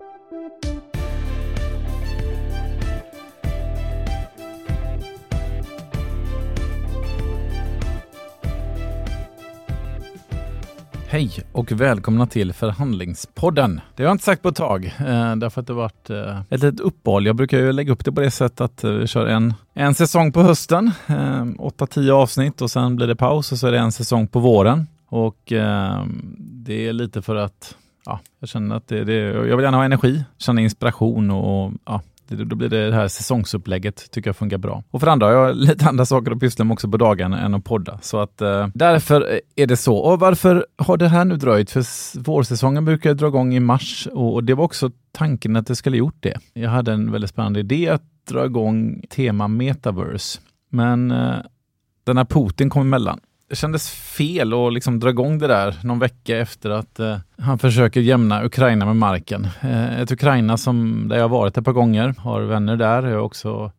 Hej och välkomna till Förhandlingspodden. Det har jag inte sagt på ett tag, eh, därför att det har varit eh, ett litet uppehåll. Jag brukar ju lägga upp det på det sättet att eh, vi kör en, en säsong på hösten, eh, 8-10 avsnitt och sen blir det paus och så är det en säsong på våren. Och eh, det är lite för att ja, jag känner att det, det, jag vill gärna ha energi, känna inspiration och ja, då blir det, det här säsongsupplägget tycker jag funkar bra. Och för andra har jag lite andra saker att pyssla med också på dagarna än att podda. Så att eh, därför är det så. Och varför har det här nu dröjt? För vårsäsongen brukar dra igång i mars och det var också tanken att det skulle gjort det. Jag hade en väldigt spännande idé att dra igång tema metaverse. Men eh, den här Putin kom emellan det kändes fel att liksom dra igång det där någon vecka efter att eh, han försöker jämna Ukraina med marken. Eh, ett Ukraina som, där jag varit ett par gånger, har vänner där. Jag har också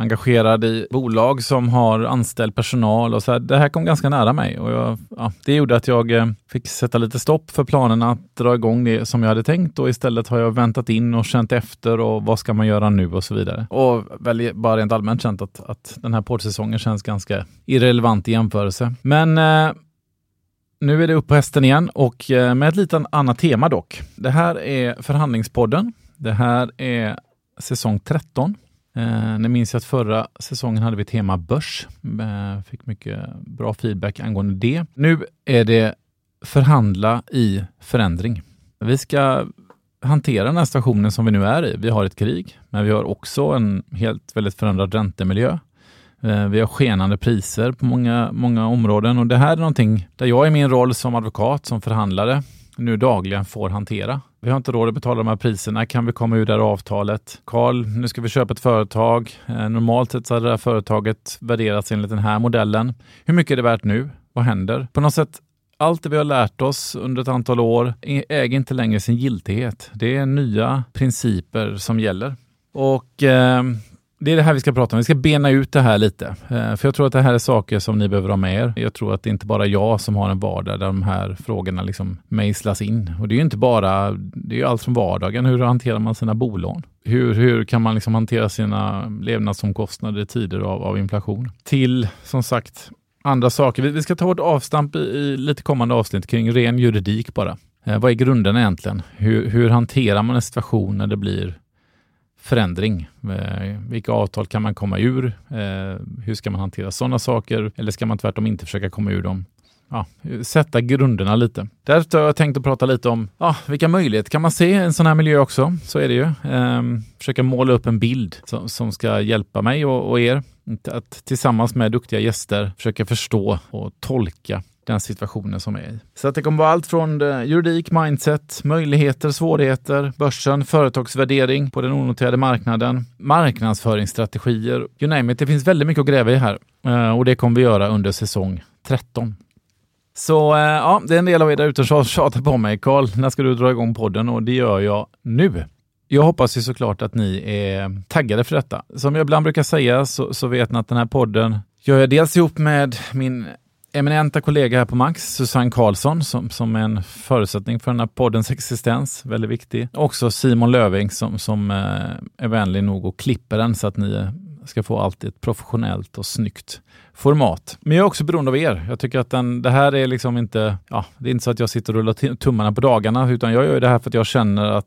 engagerad i bolag som har anställd personal och så här, Det här kom ganska nära mig och jag, ja, det gjorde att jag eh, fick sätta lite stopp för planerna att dra igång det som jag hade tänkt och istället har jag väntat in och känt efter och vad ska man göra nu och så vidare. Och väl bara rent allmänt känt att, att den här poddsäsongen känns ganska irrelevant i jämförelse. Men eh, nu är det upp på hästen igen och eh, med ett lite annat tema dock. Det här är Förhandlingspodden. Det här är säsong 13 Eh, ni minns att förra säsongen hade vi tema börs. Eh, fick mycket bra feedback angående det. Nu är det förhandla i förändring. Vi ska hantera den här situationen som vi nu är i. Vi har ett krig, men vi har också en helt väldigt förändrad räntemiljö. Eh, vi har skenande priser på många, många områden och det här är någonting där jag i min roll som advokat, som förhandlare, nu dagligen får hantera. Vi har inte råd att betala de här priserna. Kan vi komma ur det här avtalet? Karl, nu ska vi köpa ett företag. Eh, normalt sett så hade det här företaget värderats enligt den här modellen. Hur mycket är det värt nu? Vad händer? På något sätt allt det vi har lärt oss under ett antal år äger inte längre sin giltighet. Det är nya principer som gäller. Och eh, det är det här vi ska prata om. Vi ska bena ut det här lite. Eh, för jag tror att det här är saker som ni behöver ha med er. Jag tror att det är inte bara jag som har en vardag där de här frågorna liksom mejslas in. Och det är ju inte bara, det är ju allt från vardagen. Hur hanterar man sina bolån? Hur, hur kan man liksom hantera sina levnadsomkostnader i tider av, av inflation? Till, som sagt, andra saker. Vi, vi ska ta vårt avstamp i, i lite kommande avsnitt kring ren juridik bara. Eh, vad är grunden egentligen? Hur, hur hanterar man en situation när det blir förändring. Eh, vilka avtal kan man komma ur? Eh, hur ska man hantera sådana saker? Eller ska man tvärtom inte försöka komma ur dem? Ja, sätta grunderna lite. Därför har jag tänkt att prata lite om ja, vilka möjligheter kan man se i en sån här miljö också? Så är det ju. Ehm, försöka måla upp en bild som, som ska hjälpa mig och, och er att tillsammans med duktiga gäster försöka förstå och tolka den situationen som är i. Så att det kommer vara allt från juridik, mindset, möjligheter, svårigheter, börsen, företagsvärdering på den onoterade marknaden, marknadsföringsstrategier, you name it. Det finns väldigt mycket att gräva i här eh, och det kommer vi göra under säsong 13. Så eh, ja, det är en del av er där ute som tjatar på mig. Karl, när ska du dra igång podden? Och det gör jag nu. Jag hoppas ju såklart att ni är taggade för detta. Som jag ibland brukar säga så, så vet ni att den här podden gör jag dels ihop med min eminenta kollega här på Max, Susanne Karlsson, som, som är en förutsättning för den här poddens existens, väldigt viktig. Också Simon Löving som, som eh, är vänlig nog och klipper den så att ni eh, ska få alltid ett professionellt och snyggt format. Men jag är också beroende av er. Jag tycker att den, det här är liksom inte, ja, det är inte så att jag sitter och rullar tummarna på dagarna, utan jag gör det här för att jag känner att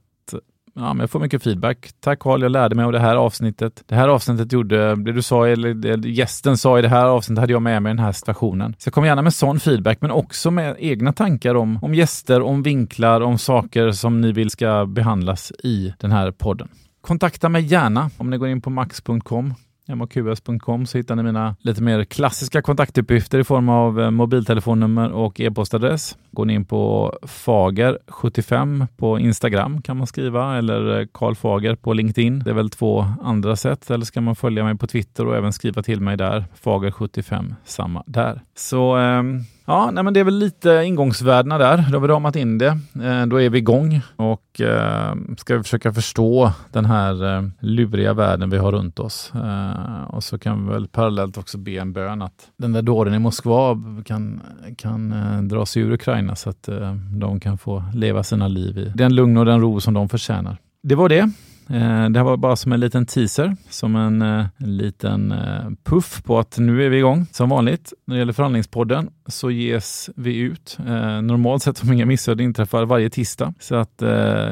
ja, men jag får mycket feedback. Tack Carl, jag lärde mig av det här avsnittet. Det här avsnittet gjorde, det du sa, eller det gästen sa i det här avsnittet hade jag med mig i den här situationen. Så jag kommer gärna med sån feedback, men också med egna tankar om, om gäster, om vinklar, om saker som ni vill ska behandlas i den här podden. Kontakta mig gärna om ni går in på max.com maqs.com så hittar ni mina lite mer klassiska kontaktuppgifter i form av eh, mobiltelefonnummer och e-postadress. Går ni in på Fager75 på Instagram kan man skriva eller eh, Karl Fager på LinkedIn. Det är väl två andra sätt. Eller ska man följa mig på Twitter och även skriva till mig där. Fager75, samma där. Så eh, Ja, nej, men det är väl lite ingångsvärdena där. Då har vi ramat in det. Eh, då är vi igång och eh, ska vi försöka förstå den här eh, luriga världen vi har runt oss. Eh, och så kan vi väl parallellt också be en bön att den där dåren i Moskva kan, kan eh, dra sig ur Ukraina så att eh, de kan få leva sina liv i den lugn och den ro som de förtjänar. Det var det. Eh, det här var bara som en liten teaser, som en, eh, en liten eh, puff på att nu är vi igång. Som vanligt när det gäller förhandlingspodden så ges vi ut normalt sett om inga missöden inträffar varje tisdag. Så att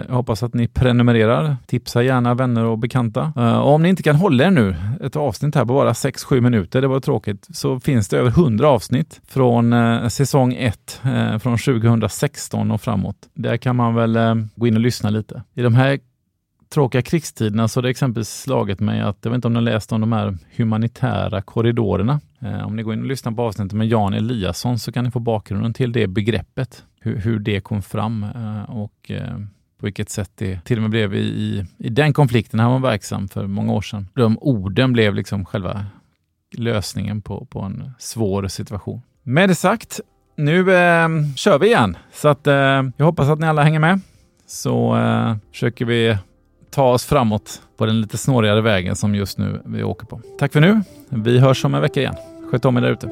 jag hoppas att ni prenumererar. Tipsa gärna vänner och bekanta. Och om ni inte kan hålla er nu, ett avsnitt här på bara 6-7 minuter, det var tråkigt, så finns det över 100 avsnitt från säsong 1 från 2016 och framåt. Där kan man väl gå in och lyssna lite. I de här tråkiga krigstiderna så har det exempelvis slagit mig att, jag vet inte om ni har läst om de här humanitära korridorerna. Eh, om ni går in och lyssnar på avsnittet med Jan Eliasson så kan ni få bakgrunden till det begreppet, hur, hur det kom fram eh, och eh, på vilket sätt det till och med blev i, i, i den konflikten han var verksam för många år sedan. De orden blev liksom själva lösningen på, på en svår situation. Med det sagt, nu eh, kör vi igen. Så att, eh, jag hoppas att ni alla hänger med. Så eh, försöker vi ta oss framåt på den lite snårigare vägen som just nu vi åker på. Tack för nu. Vi hörs om en vecka igen. Sköt om er där ute.